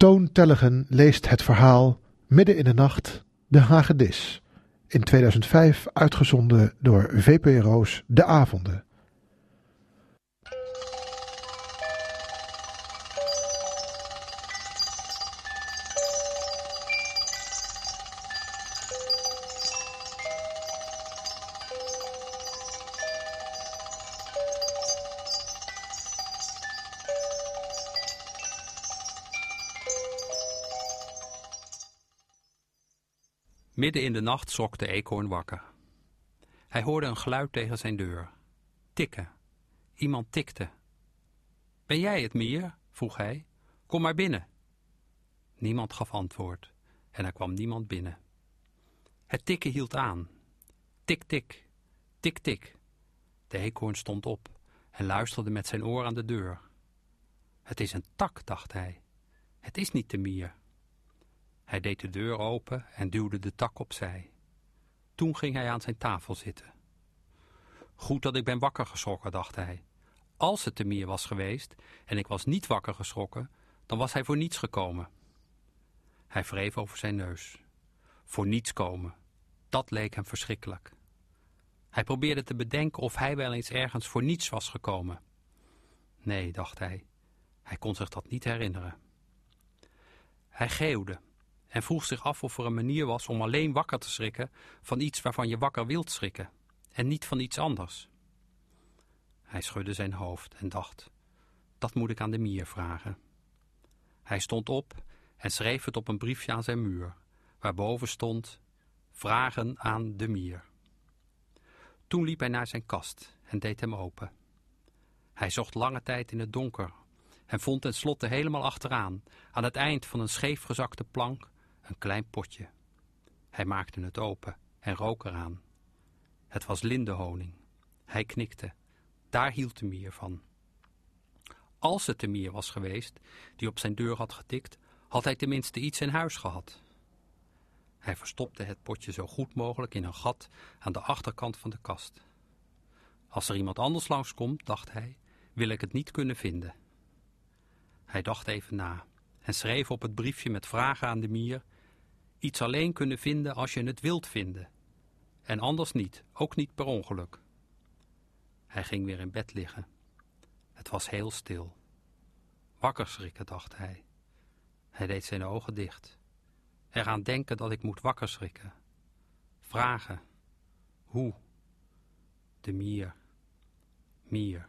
Toon Tellegen leest het verhaal Midden in de Nacht, de Hagedis. In 2005 uitgezonden door VPRO's De Avonden. Midden in de nacht schrok de eekhoorn wakker. Hij hoorde een geluid tegen zijn deur. Tikken. Iemand tikte. Ben jij het, Mier? vroeg hij. Kom maar binnen. Niemand gaf antwoord en er kwam niemand binnen. Het tikken hield aan. Tik, tik, tik, tik. De eekhoorn stond op en luisterde met zijn oor aan de deur. Het is een tak, dacht hij. Het is niet de mier. Hij deed de deur open en duwde de tak opzij. Toen ging hij aan zijn tafel zitten. Goed dat ik ben wakker geschrokken, dacht hij. Als het de mier was geweest en ik was niet wakker geschrokken, dan was hij voor niets gekomen. Hij wreef over zijn neus. Voor niets komen. Dat leek hem verschrikkelijk. Hij probeerde te bedenken of hij wel eens ergens voor niets was gekomen. Nee, dacht hij. Hij kon zich dat niet herinneren. Hij geeuwde en vroeg zich af of er een manier was om alleen wakker te schrikken van iets waarvan je wakker wilt schrikken en niet van iets anders. Hij schudde zijn hoofd en dacht, dat moet ik aan de mier vragen. Hij stond op en schreef het op een briefje aan zijn muur, waarboven stond, vragen aan de mier. Toen liep hij naar zijn kast en deed hem open. Hij zocht lange tijd in het donker en vond tenslotte helemaal achteraan, aan het eind van een scheefgezakte plank, een klein potje. Hij maakte het open en rook eraan. Het was lindenhoning. Hij knikte. Daar hield de mier van. Als het de mier was geweest die op zijn deur had getikt, had hij tenminste iets in huis gehad. Hij verstopte het potje zo goed mogelijk in een gat aan de achterkant van de kast. Als er iemand anders langskomt, dacht hij, wil ik het niet kunnen vinden. Hij dacht even na en schreef op het briefje met vragen aan de mier iets alleen kunnen vinden als je het wilt vinden. En anders niet, ook niet per ongeluk. Hij ging weer in bed liggen. Het was heel stil. Wakker schrikken, dacht hij. Hij deed zijn ogen dicht. Eraan denken dat ik moet wakker schrikken. Vragen. Hoe? De mier. Mier.